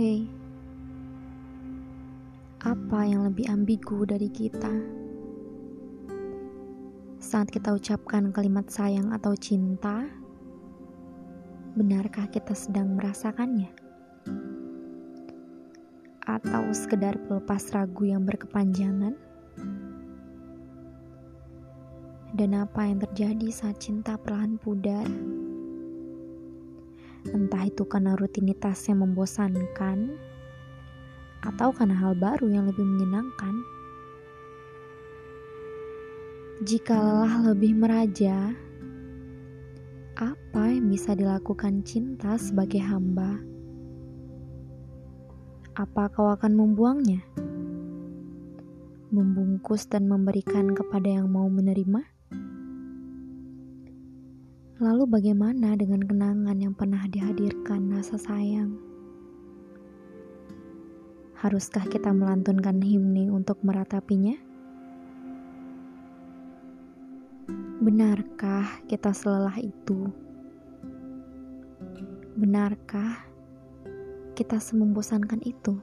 Hei, apa yang lebih ambigu dari kita? Saat kita ucapkan kalimat sayang atau cinta, benarkah kita sedang merasakannya? Atau sekedar pelepas ragu yang berkepanjangan? Dan apa yang terjadi saat cinta perlahan pudar? Entah itu karena rutinitas yang membosankan, atau karena hal baru yang lebih menyenangkan. Jika lelah lebih meraja, apa yang bisa dilakukan cinta sebagai hamba? Apa kau akan membuangnya? Membungkus dan memberikan kepada yang mau menerima? Lalu bagaimana dengan kenangan yang pernah dihadirkan rasa sayang? Haruskah kita melantunkan himne untuk meratapinya? Benarkah kita selelah itu? Benarkah kita semembosankan itu?